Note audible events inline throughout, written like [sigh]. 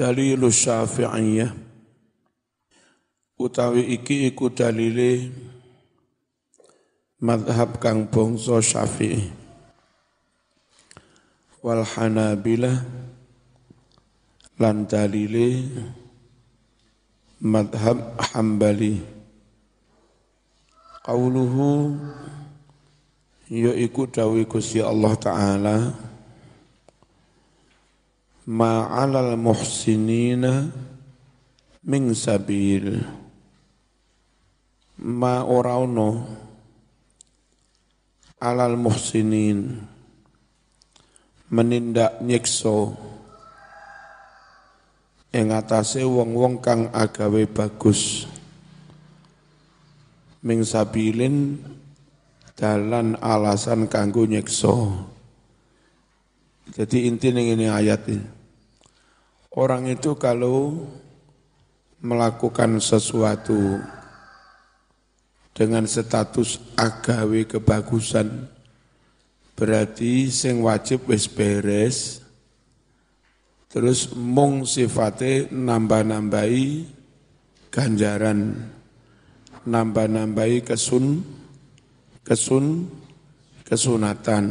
Dalilu syafi'iyah. Utawi iki iku dalile madhab kang bangsa syafi'i. Wal hanabilah lan dalile madhab hambali. Qauluhu yaiku dawi Gusti Allah taala ma'alal muhsinina min sabil. Ma ora ono alal muhsinin menindak nyikso ing atase wong-wong kang agawe bagus. Ming sabilin dalan alasan kanggo nyikso jadi inti ini ayat ini Orang itu kalau melakukan sesuatu dengan status agawe kebagusan berarti sing wajib wis beres. Terus mung sifate nambah-nambahi ganjaran nambah-nambahi kesun kesun kesunatan.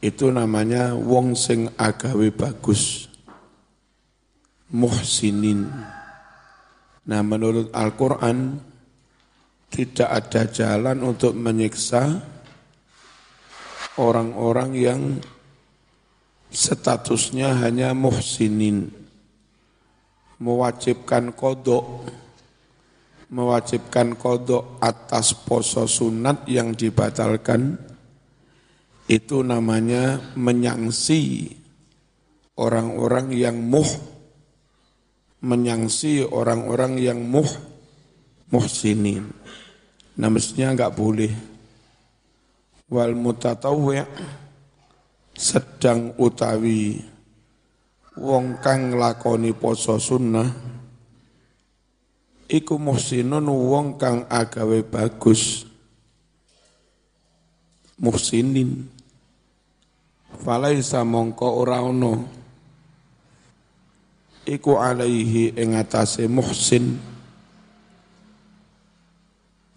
Itu namanya wong sing agawe bagus muhsinin. Nah menurut Al-Quran tidak ada jalan untuk menyiksa orang-orang yang statusnya hanya muhsinin. Mewajibkan kodok, mewajibkan kodok atas poso sunat yang dibatalkan, itu namanya menyangsi orang-orang yang muh menyangsi orang-orang yang muh muhsinin. Nah mestinya enggak boleh. Wal mutatawwi' sedang utawi wong kang lakoni poso sunnah iku muhsinun wong kang agawe bagus muhsinin falaisa mongko ora ono iku alaihi ing atase muhsin.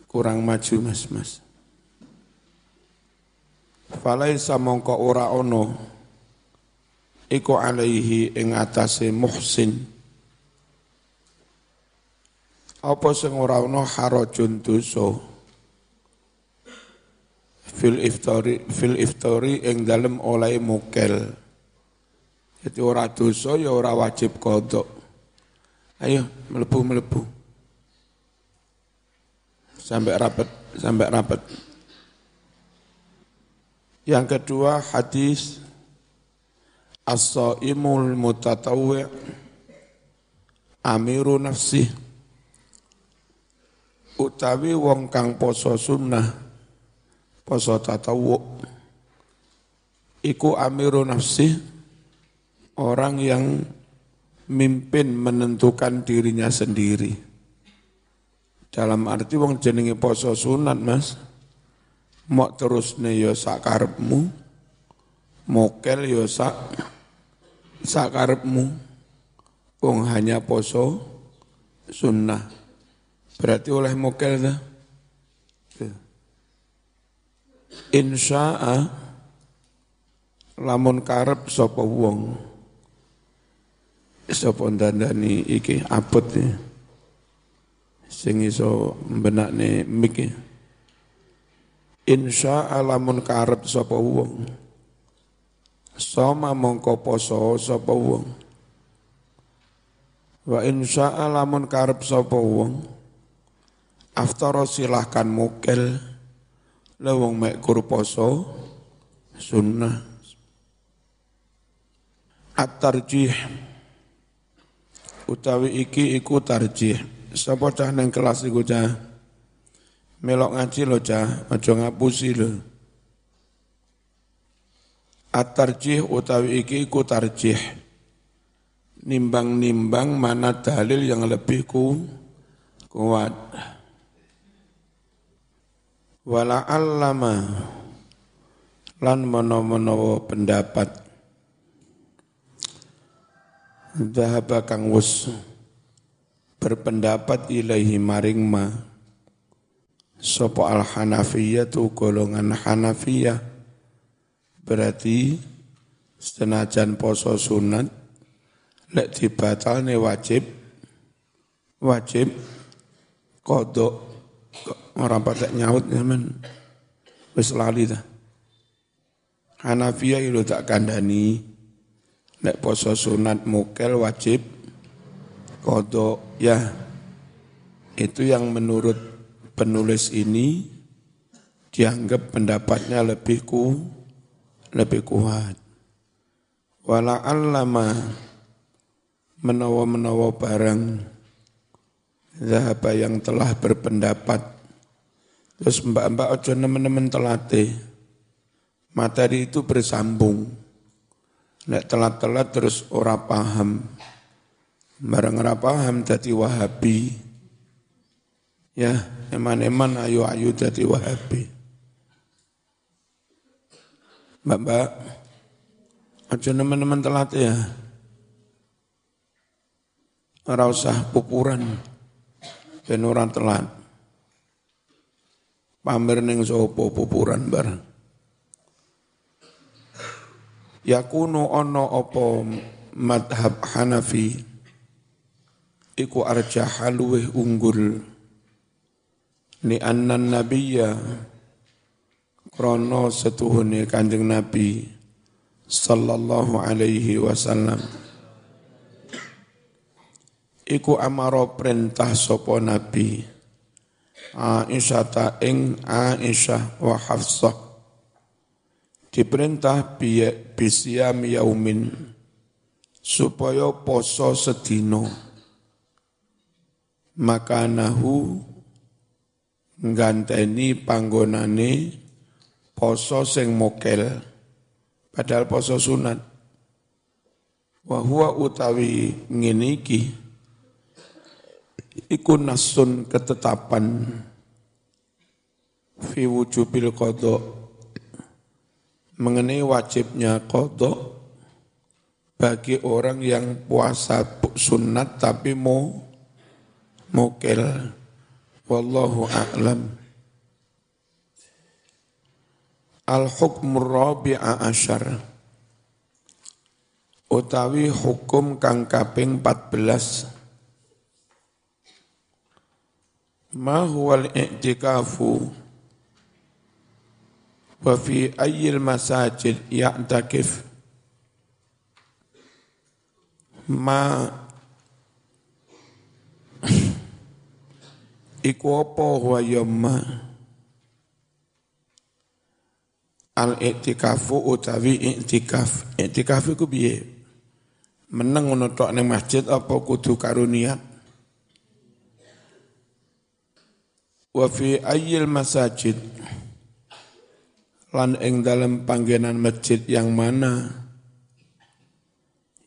Kurang maju mas mas. Falaisa mongko ora ono iku alaihi ing atase muhsin. Apa sing ora ono harajun dosa? Fil iftari fil iftari ing dalem oleh mukel jadi ora dosa ya ora wajib kodok. Ayo melebu-melebu. Sampai rapat, sampai rapat. Yang kedua hadis As-saimul mutatawwi' amiru nafsi utawi wong kang poso sunnah poso tatawu iku amiru nafsi orang yang mimpin menentukan dirinya sendiri. Dalam arti wong jenenge poso sunat mas, mau terus yo ya sakarepmu, mokel yo ya sak sakarepmu, wong hanya poso sunnah. Berarti oleh mokel dah. Insya'a lamun karep sapa wong sapa dandani iki abot ya. sing iso mbenakne mik insya alamun karep sapa wong. Sama mongko poso sapa wong. Wa insya alamun karep sapa wong. Aftara silahkan mukel mek kur poso sunnah. At-tarjih utawi iki iku tarjih. Sapa cah nang kelas iku cah? Melok ngaji lo cah, aja ngapusi lo. At-tarjih utawi iki iku tarjih. Nimbang-nimbang mana dalil yang lebih ku kuat. Wala allama lan mono-mono pendapat Dhahaba kang wus berpendapat ilahi maring ma. Sopo al Hanafiyah tu golongan Hanafiyah berarti senajan poso sunat lek dibatalne wajib wajib kodok orang pada nyaut zaman wis lali dah Hanafiyah itu tak kandani lek poso sunat mukel wajib kodok ya. Itu yang menurut penulis ini dianggap pendapatnya lebih ku lebih kuat. Wala allama menawa-menawa barang zahaba yang telah berpendapat. Terus mbak-mbak ojo nemen-nemen telate materi itu bersambung nek telat-telat terus ora paham. Barang ora paham jadi wahabi. Ya eman-eman ayu-ayu jadi wahabi. Mbak-mbak aja teman-teman telat ya. Ora usah pupuran. Ben telat. Pamer ning sapa pupuran bareng yakunu ono opo madhab Hanafi? Iku arjah luweh unggul. Ni annan nabiyya krono setuhune kanjeng Nabi sallallahu alaihi wasallam. Iku amaro perintah sopo Nabi? Aisyah ta ing Aisyah wa Hafsah diperintah bisiyam yaumin supaya poso sedino makanahu nganteni panggonane poso sing mokel padahal poso sunat. Wa huwa utawi ngene iki iku nasun ketetapan fi wujubil qada mengenai wajibnya qada bagi orang yang puasa sunat tapi mau mokel Wallahu a'lam. Al-hukm rabi'a asyar. Utawi hukum kang kaping 14. Ma huwal i'tikafu wa fi ayyil masajid ya'takif. Ma [sniffs] iku apa wa yamma al i'tikafu utawi i'tikaf. I'tikaf iku piye? Meneng ngono tok ning masjid apa kudu karo niat? Wa fi ayyil masajid lan ing dalam panggenan masjid yang mana?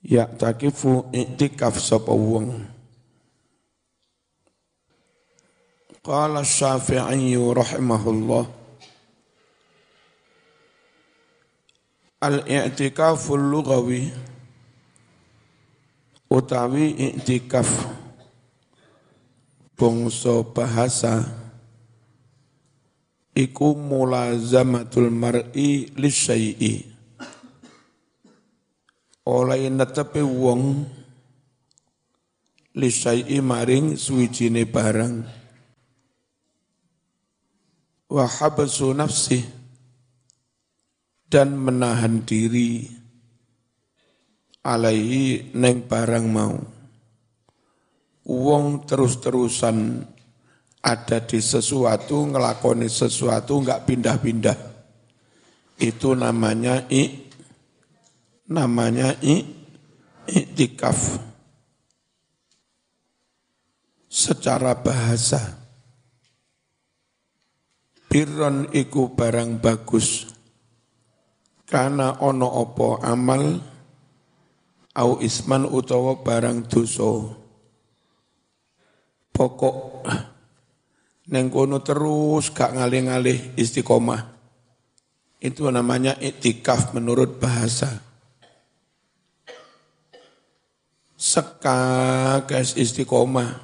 Ya takifu iktikaf sapa wong? Qala syafi'i rahimahullah. Al i'tikaful lughawi utawi i'tikaf. Bangsa bahasa iku mulazamatul mar'i lisyai'i oleh netepe wong lisyai'i maring suwijine barang. Wa habsu nafsih dan menahan diri alaihi neng barang mau. Wong terus-terusan ada di sesuatu ngelakoni sesuatu nggak pindah-pindah itu namanya i namanya i iktikaf secara bahasa Birron iku barang bagus. Karena ono opo amal au isman utawa barang dosa. Pokok neng kono terus gak ngalih-ngalih istiqomah. Itu namanya iktikaf menurut bahasa. seka guys istiqomah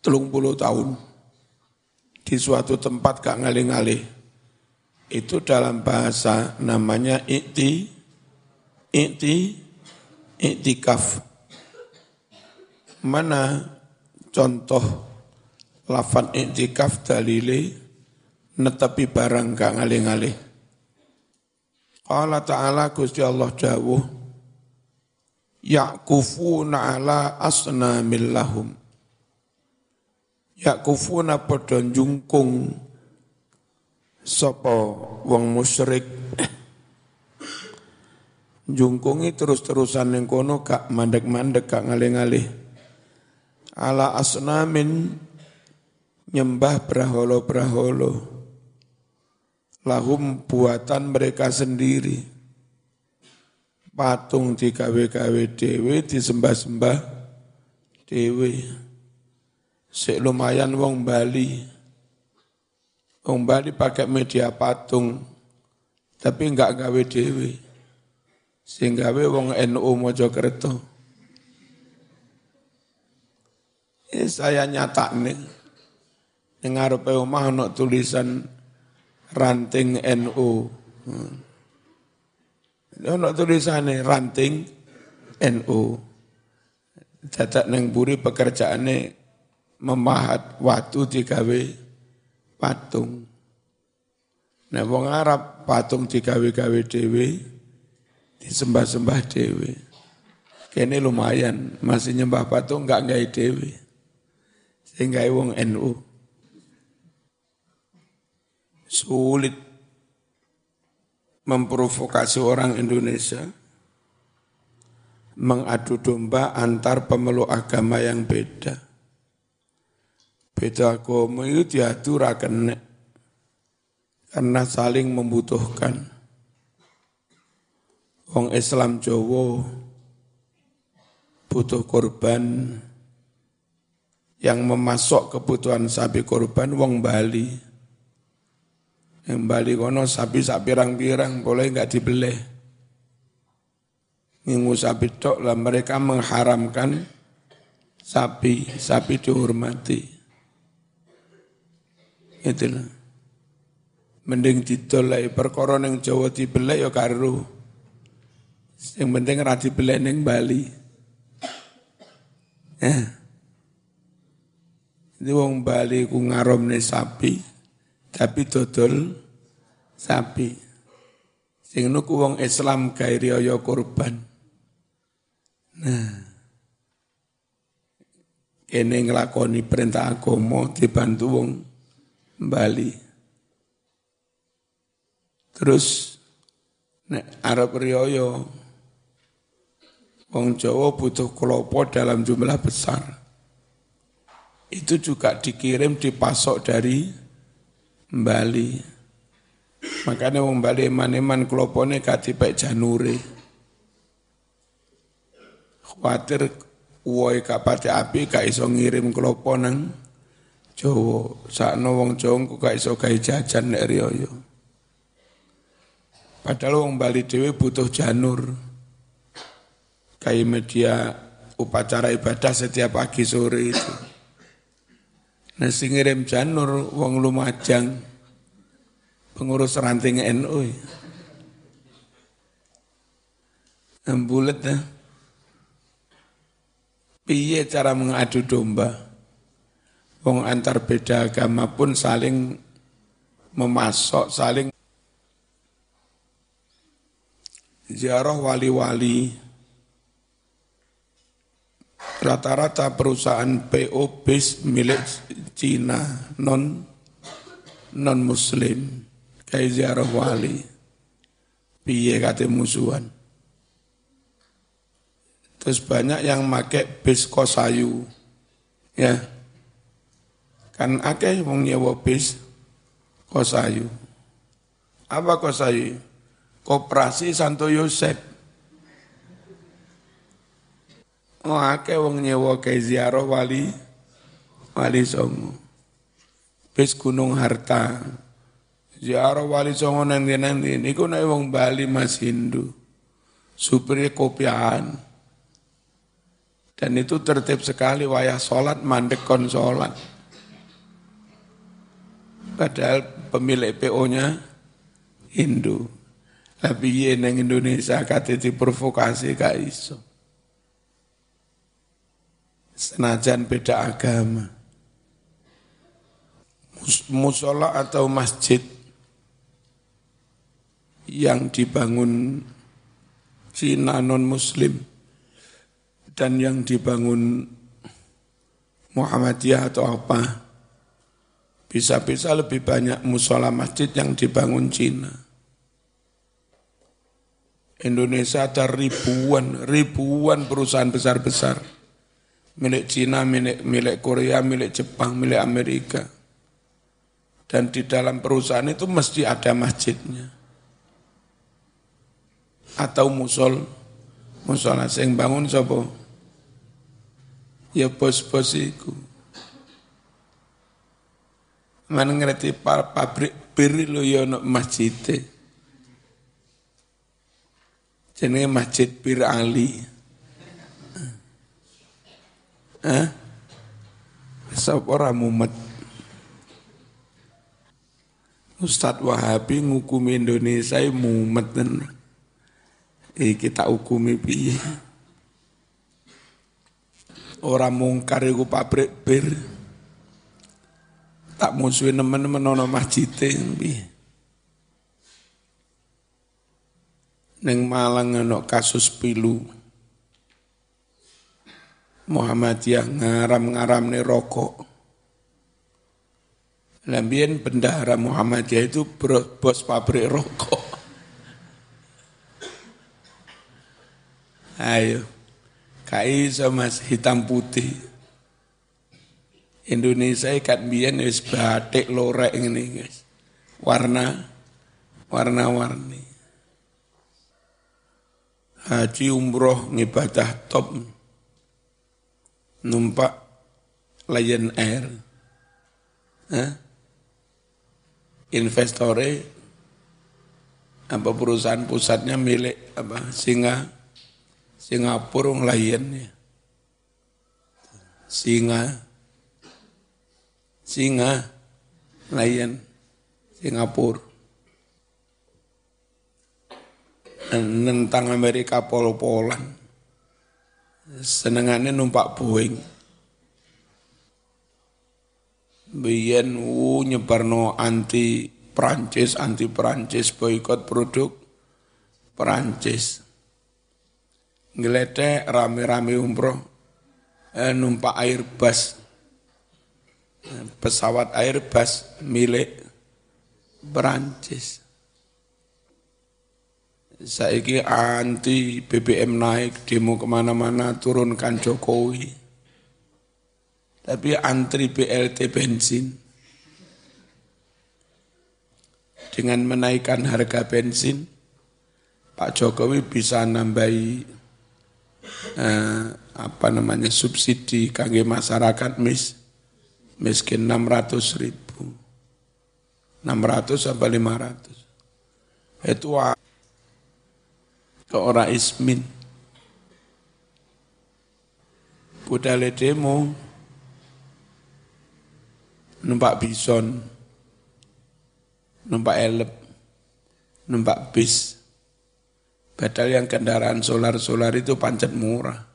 telung puluh tahun di suatu tempat gak ngalih-ngalih. Itu dalam bahasa namanya ikti, ikti, iktikaf. Mana contoh lafad iktikaf dalile netepi barang gak ngalih-ngalih. Allah Ta'ala Gusti Allah dawuh Ya'kufuna ala asnamil lahum. Yakufuna padha jungkung sapa wong musyrik. Jungkungi terus-terusan ning kono gak mandek-mandek gak ngalih-ngalih. Ala asnamin nyembah braholo-braholo lahum buatan mereka sendiri patung digawe-gawe dewe disembah-sembah dewe Sik lumayan wong Bali. Wong Bali pakai media patung, tapi enggak gawe dewe. Sing gawe wong NU Mojokerto. Eh, saya nyata nih. Dengar omah ono tulisan ranting NU. Hmm. Ono tulisannya ranting NU. Dadak neng buri pekerjaannya memahat watu digawe patung. Nah wong Arab patung digawe-gawe dhewe disembah-sembah dhewe. Kene lumayan, masih nyembah patung enggak gawe dhewe. Sehingga wong NU. Sulit memprovokasi orang Indonesia mengadu domba antar pemeluk agama yang beda Beda agama itu diatur akan karena saling membutuhkan. Wong Islam Jawa butuh korban yang memasok kebutuhan sapi korban wong Bali. Yang Bali kono sapi sapi pirang-pirang boleh nggak dibeli. Ngingu sapi tok lah mereka mengharamkan sapi, sapi dihormati. Itu lah. Mending didolai perkara ning Jawa dibelek ya karo. Yang penting ra dibelek ning Bali. Ya. Ini wong Bali ku ngaromne sapi, tapi dodol sapi. Sing nuku wong Islam gawe riya kurban. Nah, kene nglakoni perintah agama dibantu wong Bali. Terus nek Arab Rioyo Wong Jawa butuh kelopo dalam jumlah besar. Itu juga dikirim dipasok dari Bali. Makanya wong Bali eman-eman kelopone gak dipek janure. Khawatir uwoi kapate api gak iso ngirim kelopo nang Jawa, sakno wong Jawa gak iso gawe jajan nek riyo. Padahal wong Bali dhewe butuh janur. Kayak media upacara ibadah setiap pagi sore itu. Nah sing ngirim janur wong Lumajang pengurus ranting NU. Bulet dah. Piye cara mengadu domba? Wong antar beda agama pun saling memasok, saling ziarah wali-wali. Rata-rata perusahaan PO bis milik Cina non non Muslim kayak ziarah wali. Piye kate musuhan. Terus banyak yang make bis kosayu. Ya, Kan akeh wong nyewa bis kosayu. Apa kosayu? Koperasi Santo Yosef. Oh akeh wong nyewa ke ziarah wali wali songo. Bis Gunung Harta. Ziarah wali songo nanti-nanti. Niku nek wong Bali Mas Hindu. Supirnya kopian. Dan itu tertib sekali wayah sholat, mandek kon sholat. Padahal pemilik PO-nya Hindu. Tapi yang Indonesia kata provokasi gak iso. Senajan beda agama. Musola atau masjid yang dibangun Cina non-Muslim dan yang dibangun Muhammadiyah atau apa, bisa-bisa lebih banyak musola masjid yang dibangun Cina. Indonesia ada ribuan, ribuan perusahaan besar-besar. Milik Cina, milik, milik Korea, milik Jepang, milik Amerika. Dan di dalam perusahaan itu mesti ada masjidnya. Atau musol musola sing bangun sapa? Ya bos-bos iku. Mana ngerti pabrik bir lo ya ono masjid jenenge masjid bir Ali. Hah? Sapa ora mumet Ustadz Wahabi ngukumi Indonesia mumet eh kita hukumi piye? Orang mungkar iku pabrik bir. Tak musuhin teman-teman ana masjid piye? Neng Malang ana kasus pilu. Muhammadiyah ngaram-ngaram nih rokok. Lambien bendahara Muhammadiyah itu bos pabrik rokok. Ayo. Kai sama hitam putih. Indonesia ikat biyen wis batik lorek ini guys. Warna warna-warni. Haji umroh ngibadah top. Numpak Lion Air. Hah? Investore apa perusahaan pusatnya milik apa singa Singapura ya, Singa. Singa layan Singapura. Nentang Amerika pol-polan. Senengannya numpak Boeing. Biyen uh, nyebarno anti Prancis, anti Prancis boikot produk Prancis ngeledek rame-rame umroh eh, numpak Airbus pesawat Airbus milik Perancis. Saiki anti BBM naik demo ke mana-mana turunkan Jokowi tapi antri BLT bensin. Dengan menaikkan harga bensin Pak Jokowi bisa nambahi eh, apa namanya subsidi kangge masyarakat mis miskin 600 ribu. 600 sampai 500 itu ke orang ismin. Budale demo numpak bison numpak elep numpak bis Padahal yang kendaraan solar-solar itu pancet murah.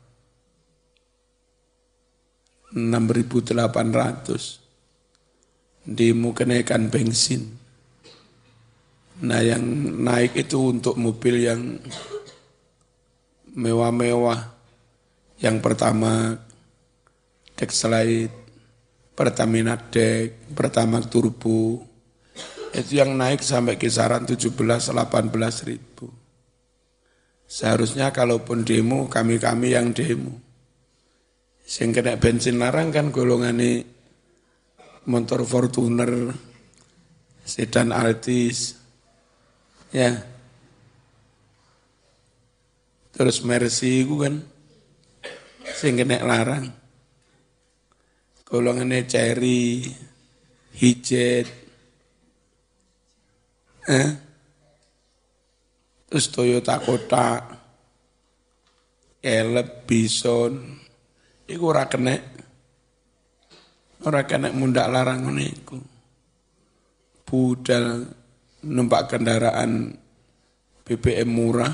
6.800 demo kenaikan bensin. Nah yang naik itu untuk mobil yang mewah-mewah. Yang pertama Dexlite, Pertamina Dex, Pertama Turbo. Itu yang naik sampai kisaran 17-18 ribu. Seharusnya kalaupun demo, kami-kami yang demo. Sing kena bensin larang kan golongan ini motor Fortuner, sedan artis, ya. Terus Mercy itu kan, sing kena larang. Golongannya Cherry, Hijet, eh? terus Toyota Kota, Elep, Bison, Iku ora kena ora kena mundak larang ngene iku. Budal numpak kendaraan BBM murah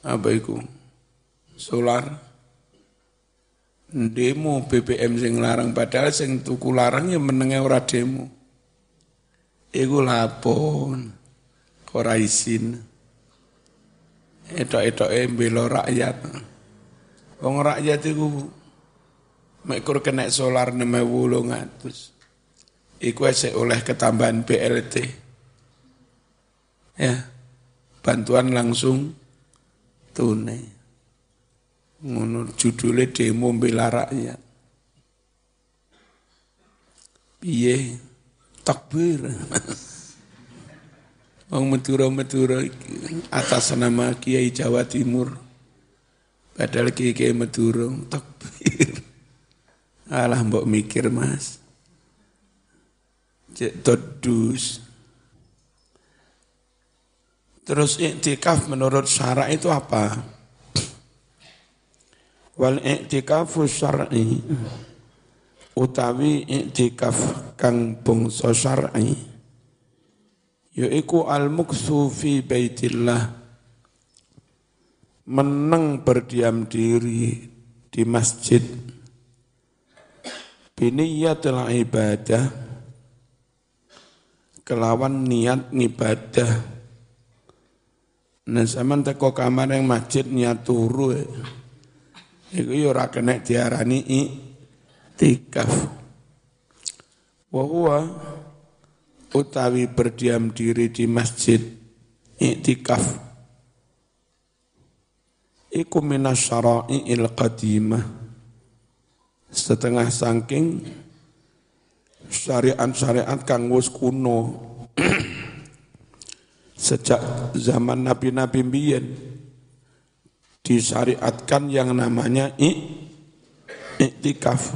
apa iku? Solar demo BBM sing larang padahal sing tuku larang ya menenge ora demo. Iku lapon ora isin. Etok-etoke mbela rakyat. Wong rakyat iku mek kur kena solar 6800. Iku esek oleh ketambahan BLT. Ya. Bantuan langsung tunai. Ngono judulnya demo bela rakyat. Piye takbir. [laughs] Wong Madura-Madura atas nama Kiai Jawa Timur. Padahal Kiai Kiai takbir. [laughs] Alah mbok mikir Mas. Cek todus. Terus iktikaf menurut syara itu apa? Wal iktikafu syar'i. Utawi iktikaf kang bangsa syar'i. Yaiku al-muksu fi baitillah. Meneng berdiam diri di masjid. Biniyatul ibadah. Kelawan niat ngibadah. Nah zaman teko kamar yang masjid niat turu Iku yo ora kena diarani tikaf. Wa huwa utawi berdiam diri di masjid iktikaf iku minas syara'i'il qadimah. Setengah saking syariat-syariat kang wis kuno. [clears throat] Sejak zaman nabi-nabi mbiyen disyariatkan yang namanya iktikaf.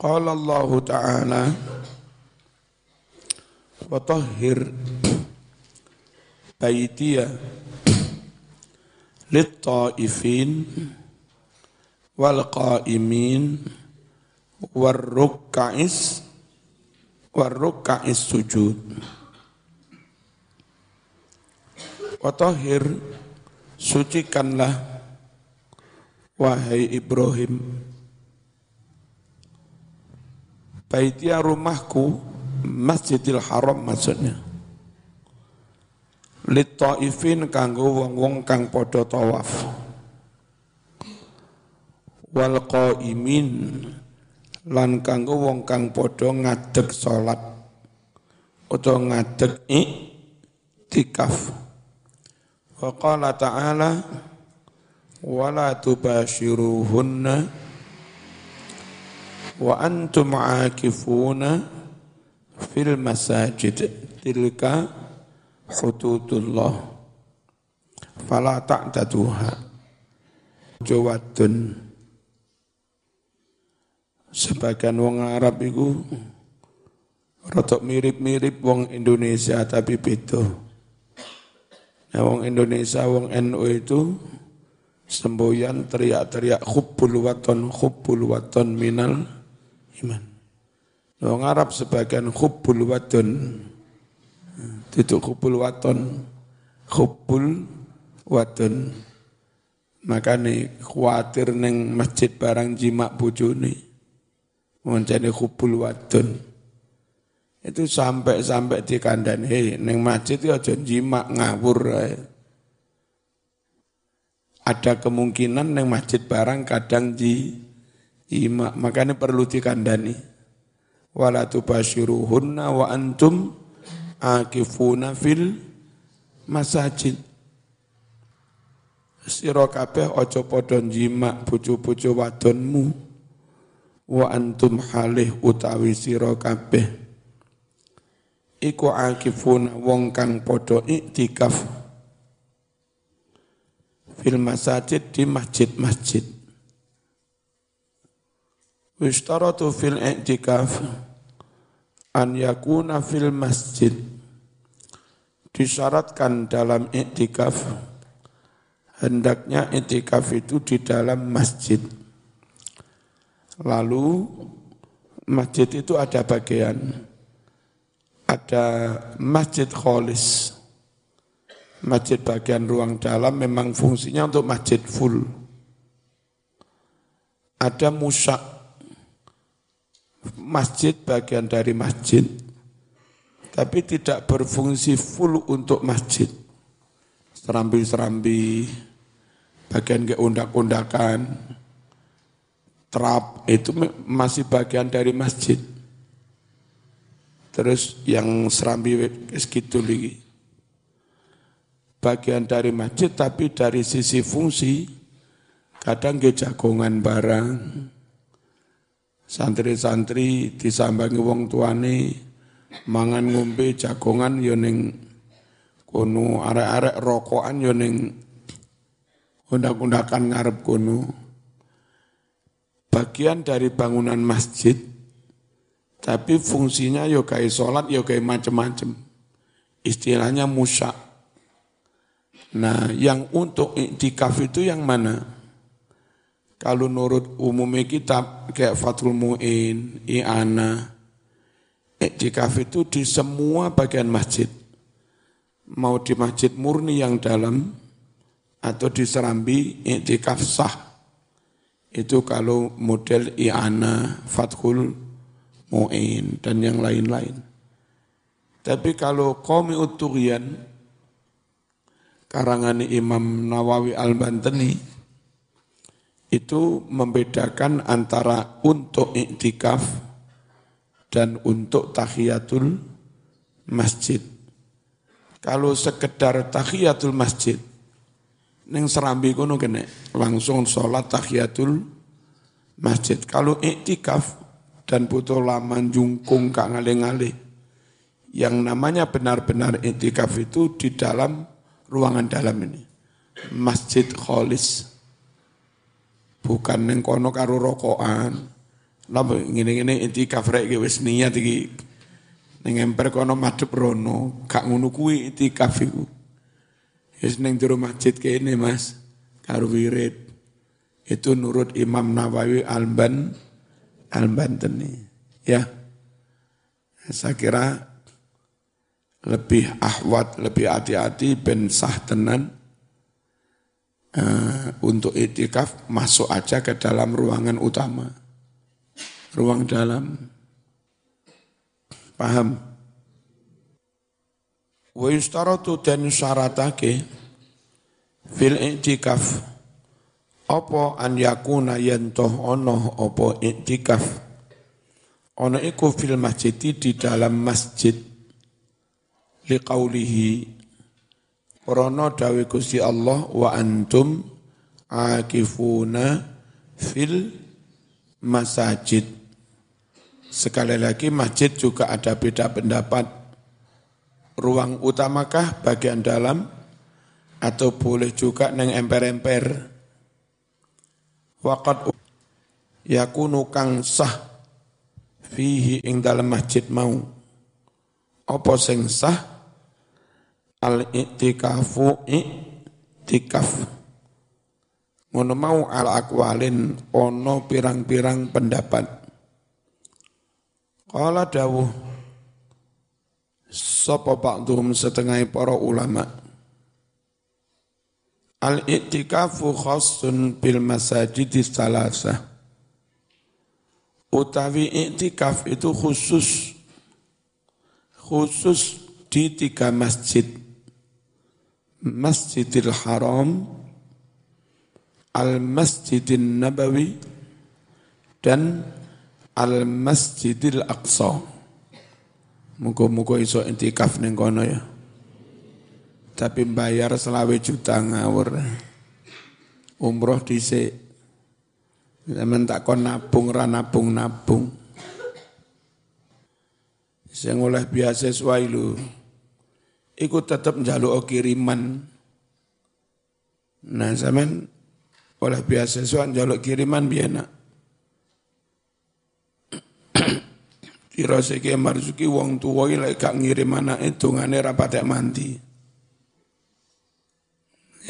Qala Allah Ta'ala wa tahhir baitiya lit-ta'ifin wal qa'imin war rukka'is war rukka'is sujud wa tahhir sucikanlah wahai Ibrahim Baitia rumahku Masjidil Haram maksudnya. Litta'ifin kanggo wong-wong kang padha tawaf. Wal qaimin lan kanggo wong kang padha ngadeg salat utawa ngadeg iktikaf. Wa qala ta'ala wala tubashiruhunna wa antum aakifuna fil masajid. Tilka hududullah. Fala ta'taduha jawadun sebagian wong Arab itu rotok mirip-mirip wong Indonesia tapi beda. Nah, wong Indonesia, wong NU itu semboyan teriak-teriak khubbul waton, khubbul waton minal iman. Wong Arab sebagian khubbul wadon. Titik khubbul waton. Khubbul wadon. Makanya khawatir neng masjid barang jimak bujuni. Mencari khubbul wadon. Itu sampai-sampai di kandang, hei neng masjid itu aja jimak ngawur. Ada kemungkinan neng masjid barang kadang di ima makanya perlu dikandani. Wala tubashiruhunna wa antum akifuna fil masajid. Sira kabeh aja padha jimak bojo-bojo wadonmu. Wa antum halih utawi sira kabeh iku akifuna wong kang padha iktikaf. Fil masajid di masjid-masjid. Wistaratu fil i'tikaf an yakuna fil masjid. Disyaratkan dalam i'tikaf hendaknya itikaf itu di dalam masjid. Lalu masjid itu ada bagian ada masjid kholis. Masjid bagian ruang dalam memang fungsinya untuk masjid full. Ada musak, masjid bagian dari masjid, tapi tidak berfungsi full untuk masjid. Serambi-serambi, bagian ke undak-undakan, trap, itu masih bagian dari masjid Terus yang serambi segitu lagi. Bagian dari masjid tapi dari sisi fungsi kadang ke jagongan barang. Santri-santri disambangi wong tuane mangan ngombe jagongan yo ning kono arek-arek rokokan yo ning undak-undakan ngarep kono. Bagian dari bangunan masjid tapi fungsinya yo kayak sholat, yo kayak macam-macam. Istilahnya musa. Nah, yang untuk iktikaf itu yang mana? Kalau nurut umumnya kitab kayak Fathul Mu'in, I'ana, iktikaf itu di semua bagian masjid. Mau di masjid murni yang dalam, atau di serambi, iktikaf sah. Itu kalau model I'ana, Fathul Mu'in, dan yang lain-lain. Tapi kalau Qawmi Uturian, karangan Imam Nawawi Al-Bantani, itu membedakan antara untuk iktikaf dan untuk tahiyatul masjid. Kalau sekedar tahiyatul masjid, neng serambi kono kene langsung sholat tahiyatul masjid. Kalau iktikaf dan butuh lama jungkung kak ngale-ngale. Yang namanya benar-benar intikaf itu di dalam ruangan dalam ini. Masjid kholis. Bukan neng kono karo rokokan. Lapa ngene-ngene intikaf rek wis niat iki. Neng emper kono madhep rono, gak ngono kuwi intikaf iku. Wis ning jero masjid kene Mas, karo wirid. Itu nurut Imam Nawawi Alban Al-Bantani. Ya. Saya kira lebih ahwat, lebih hati-hati ben sah tenan uh, untuk itikaf masuk aja ke dalam ruangan utama. Ruang dalam. Paham? Wa yustaratu dan syaratake fil itikaf apa an yakuna yantoh ono apa iktikaf ono iku fil masjid di dalam masjid. Liqaulihi Rono dawe Gusti Allah wa antum akifuna fil masajid. Sekali lagi masjid juga ada beda pendapat. Ruang utamakah bagian dalam? Atau boleh juga neng emper-emper waqad yakunu kang sah fihi ing dalam masjid mau. Apa sing sah? Al i'tikafu i'tikaf. Ngono mau al akwalin ono pirang-pirang pendapat. Qala dawuh sapa ba'dhum setengah para ulama' Al-i'tikafu khassun bil masajid salasa. Utawi i'tikaf itu khusus khusus di tiga masjid. Masjidil Haram, Al-Masjidin Nabawi, dan Al-Masjidil Aqsa. Muka-muka iso intikaf ning kono ya tapi bayar selawe juta ngawur. Umroh dhisik. Zaman tak kon nabung ra nabung-nabung. Sing oleh beasiswa ilu iku tetep njaluk kiriman. Nah, zaman oleh beasiswa njaluk kiriman biyen Kira siki marzuki wong tuwa iki lek gak ngirim anake dongane ra patek mandi.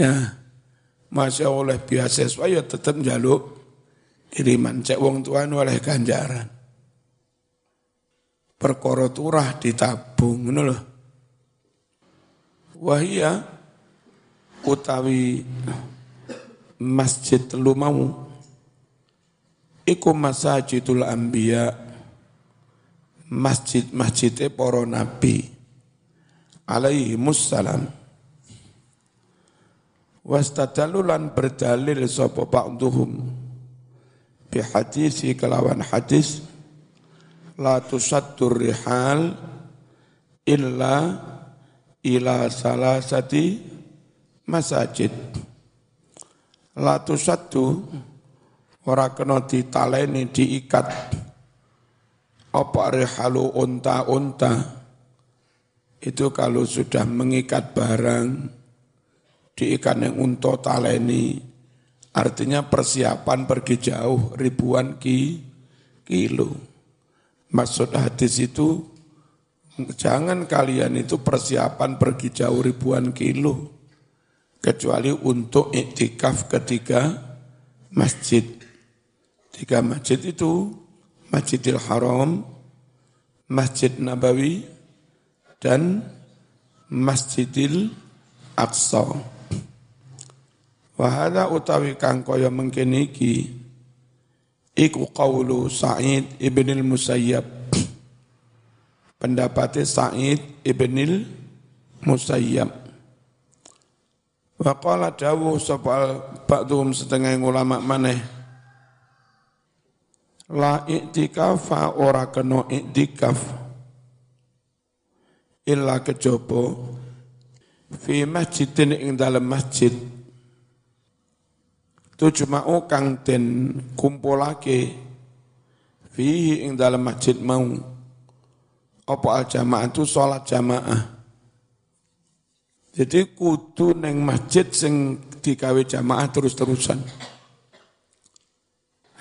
Ya, Masya oleh beasiswa ya tetap jaluk kiriman. Cek wong tuan oleh ganjaran. Perkara turah ditabung. Ini loh. Wahia utawi masjid lu mau iku masajidul anbiya masjid-masjidnya para nabi alaihi musallam wastadalulan berdalil sapa ba'duhum. Bi hadisi kelawan hadis la tusaddur rihal illa ila salasati masajid. La tusaddu ora kena ditaleni diikat. Apa rihalu unta-unta? Itu kalau sudah mengikat barang, diikat yang untuk taleni, artinya persiapan pergi jauh ribuan ki, kilo. Maksud hadis itu, jangan kalian itu persiapan pergi jauh ribuan kilo, kecuali untuk iktikaf ketiga masjid. Tiga masjid itu Masjidil Haram, Masjid Nabawi, dan Masjidil Aqsa. Wahada utawi kang kaya mengkene iki iku qaulu Sa'id ibn al-Musayyab. Pendapatnya Sa'id ibn al-Musayyab. Wa qala dawuh sapa ba'dhum setengah ulama maneh la i'tikafa ora kena i'tikaf illa kejaba fi masjidin ing dalam masjid tujma'u kang den kumpulake fihi ing dalam masjid mau. Apa al jamaah itu sholat jamaah. Jadi kudu neng masjid sing digawe jamaah terus-terusan.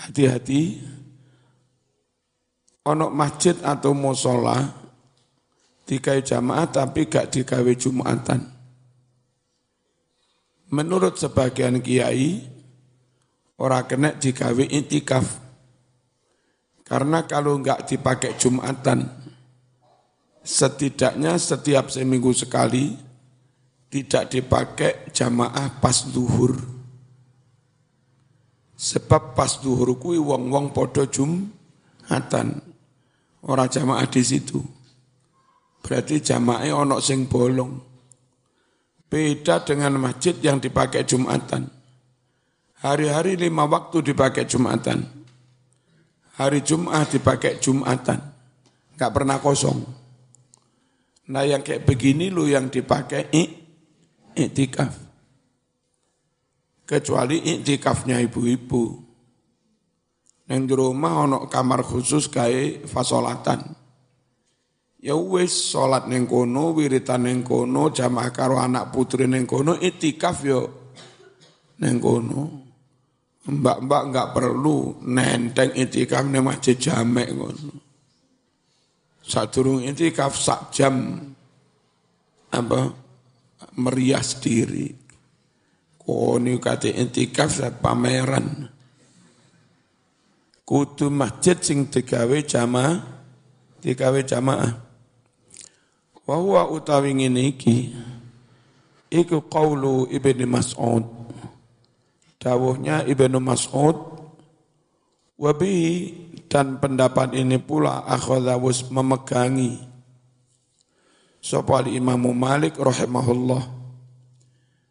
Hati-hati. Onok masjid atau musola digawe jamaah tapi gak digawe Jumatan. Menurut sebagian kiai, orang kena digawe intikaf. Karena kalau enggak dipakai Jumatan, setidaknya setiap seminggu sekali tidak dipakai jamaah pas duhur. Sebab pas duhur kui wong-wong podo Jumatan. Orang jamaah di situ. Berarti jamaah ono sing bolong. Beda dengan masjid yang dipakai Jumatan. Hari-hari lima waktu dipakai Jumatan. Hari Jum'ah dipakai Jumatan. Enggak pernah kosong. Nah yang kayak begini lu yang dipakai iktikaf. Kecuali iktikafnya ibu-ibu. Yang di rumah ono kamar khusus kayak fasolatan Ya wis salat ning kono, wiritan ning kono, jamaah karo anak putri ning kono, itikaf yo ning kono. Mbak-mbak enggak perlu nenteng itikaf ning masjid jamek ngono. Sadurung itikaf sak jam apa merias diri. Koni kate itikaf saat pameran. Kudu masjid sing digawe jamaah, digawe jamaah. Wa huwa utawi ngene iki iku qaulu Ibnu Mas'ud. Dawuhnya Ibnu Mas'ud wa dan pendapat ini pula akhadha memegangi sapa Imam Malik rahimahullah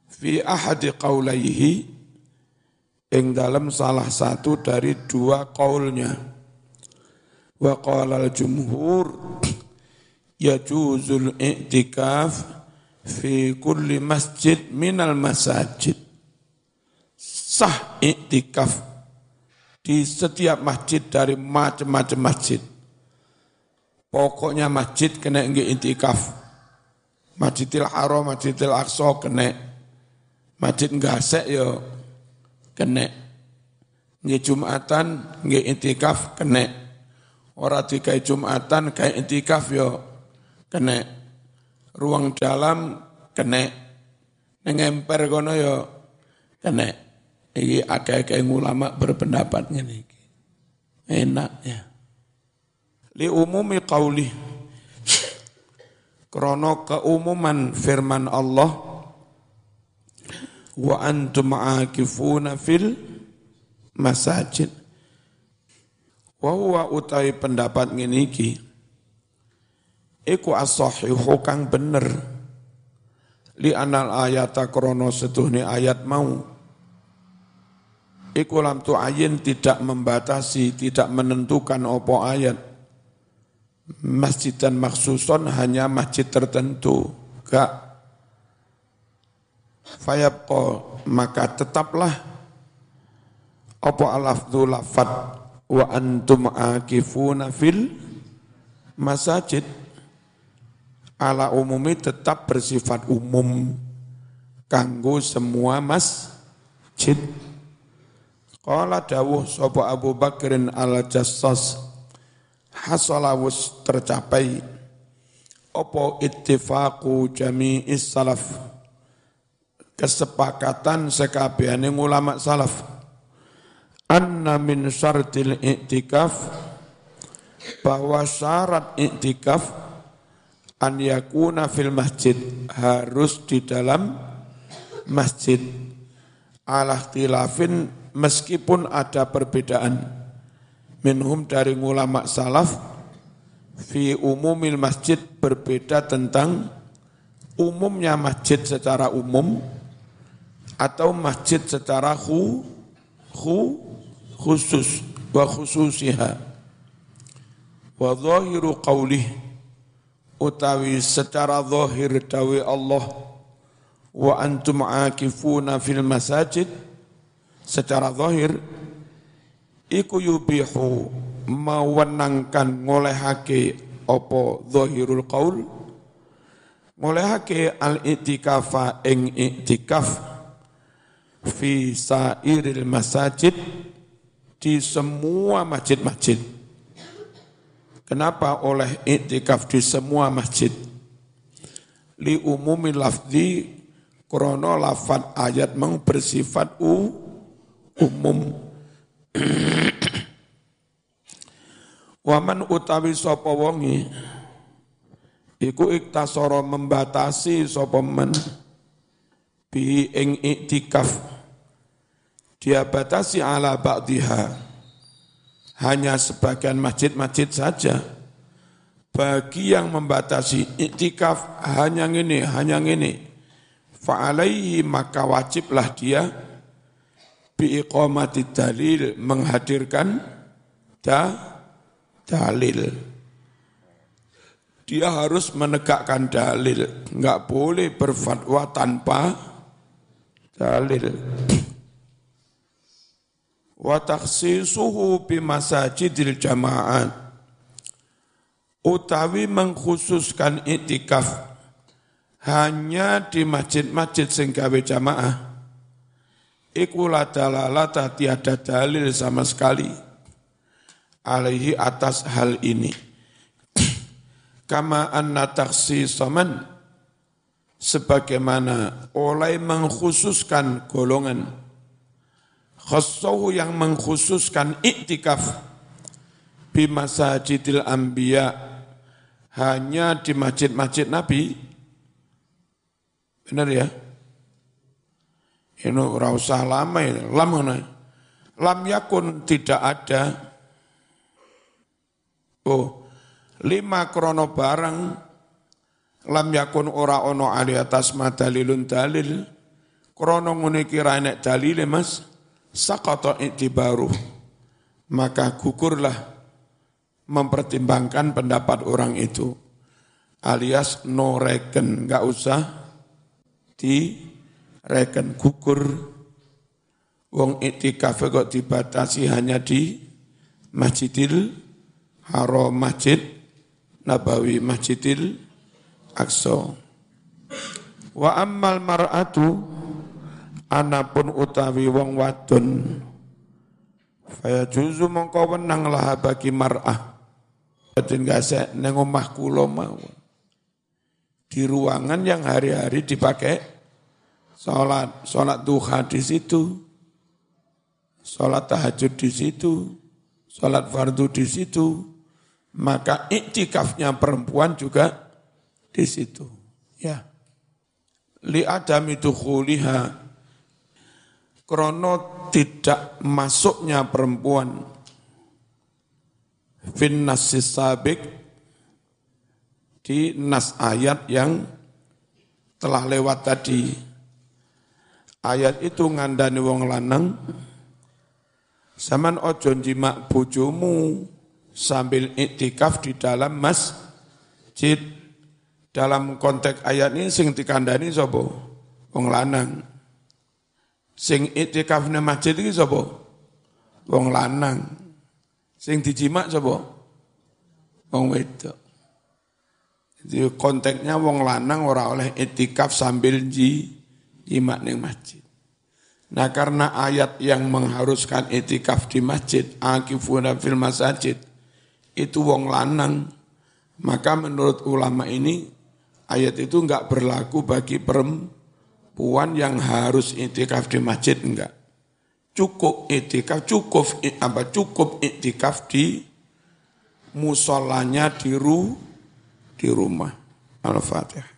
fi ahadi qaulaihi ing dalam salah satu dari dua qaulnya wa qala al-jumhur yajuzul i'tikaf fi kulli masjid minal masajid. Sah i'tikaf di setiap masjid dari macam-macam masjid. Pokoknya masjid kena nggih i'tikaf. Masjidil Haram, Masjidil Aqsa kena. Masjid Gasek yo kena. Nggih Jumatan nggih i'tikaf kena. Ora dikai Jumatan kayak i'tikaf yo kena ruang dalam kena nengemper kono yo Karena ini agak-agak ulama berpendapat ini. Enak ya. Li umumi qawli. Krono keumuman firman Allah wa antum akifuna fil masajid. Wa huwa utai pendapat ngene iki iku as-sahihu kang bener li anal ayata krono setuhni ayat mau iku lam ayin tidak membatasi tidak menentukan opo ayat. Masjid dan maksuson hanya masjid tertentu gak. Fayabqa maka tetaplah. Opo alafdu lafat wa antum akifuna fil masajid. Ala umumi tetap bersifat umum kanggo semua masjid. Qala dawuh sapa Abu Bakrin al-Jassas hasalawus tercapai. Opo ittifaqu jami'is salaf? Kesepakatan sekabehane ulama salaf. Anna min syartil i'tikaf bahwa syarat i'tikaf an yakuna fil masjid harus di dalam masjid. Ala tilafin meskipun ada perbedaan. Minhum dari ulama salaf fi umumil masjid berbeda tentang umumnya masjid secara umum atau masjid secara khu, khu, khusus wa khususiha. Wa zahiru qawlih utawi secara zahir dawe Allah wa antum akifuna fil masajid secara zahir iku yubihu mawenangkan ngolehake apa zahirul qaul ngolehake al itikafa ing itikaf fi sairil masajid di semua masjid-masjid Kenapa oleh iktikaf di semua masjid? Li umumi lafzi krono lafad ayat meng bersifat u, umum. Waman utawi sapa wongi iku iktasara membatasi sapa men bi ing iktikaf dia batasi ala ba'diha hanya sebagian masjid-masjid saja. Bagi yang membatasi iktikaf hanya ini, hanya ini. Fa'alaihi maka wajiblah dia biiqamati dalil menghadirkan da, dalil. Dia harus menegakkan dalil, enggak boleh berfatwa tanpa dalil. Wa takhsisuhu bi masajidil jama'at utawi mengkhususkan itikaf hanya di masjid-masjid sing gawe jamaah iku la dalalata tiada dalil sama sekali alaihi atas hal ini [clears throat] kama anna takhsisaman sebagaimana oleh mengkhususkan golongan khassahu yang mengkhususkan iktikaf di masajidil anbiya hanya di masjid-masjid Nabi. Benar ya? Ini ora usah lama ya. Lam Lam yakun tidak ada. Oh, lima krono barang lam yakun ora ono ali atas madalilun dalil. Krono ngene kira enek dalile Mas. Sakata itibaru maka gugurlah mempertimbangkan pendapat orang itu. Alias no reken nggak usah di reken gugur wong itikaf kok dibatasi hanya di Masjidil Haram Masjid Nabawi Masjidil Aqsa wa ammal mar'atu anapun utawi wong wadon Faya juzu mongko wenang lah bagi mar'ah. Jadi gak neng omah kula mau. Di ruangan yang hari-hari dipakai Sholat, sholat duha di situ, sholat tahajud di situ, sholat fardu di situ, maka iktikafnya perempuan juga di situ. Ya. Li adam itu khuliha, krono tidak masuknya perempuan fin nasis sabik di nas ayat yang telah lewat tadi. Ayat itu ngandani wong lanang, Saman ojo jimak bojomu sambil iktikaf di dalam masjid. Dalam konteks ayat ini sing dikandani sapa? Wong lanang. Sing iktikaf di masjid iki sapa? Wong lanang. Sing dijimak sapa? Wong wedok. Jadi konteksnya wong lanang ora oleh iktikaf sambil ji jimak ning masjid. Nah karena ayat yang mengharuskan etikaf di masjid, akifuna fil masajid, itu wong lanang. Maka menurut ulama ini, ayat itu enggak berlaku bagi perempuan yang harus etikaf di masjid, enggak. Cukup etikaf, cukup apa cukup etikaf di musolanya di ru, di rumah. Al-Fatihah.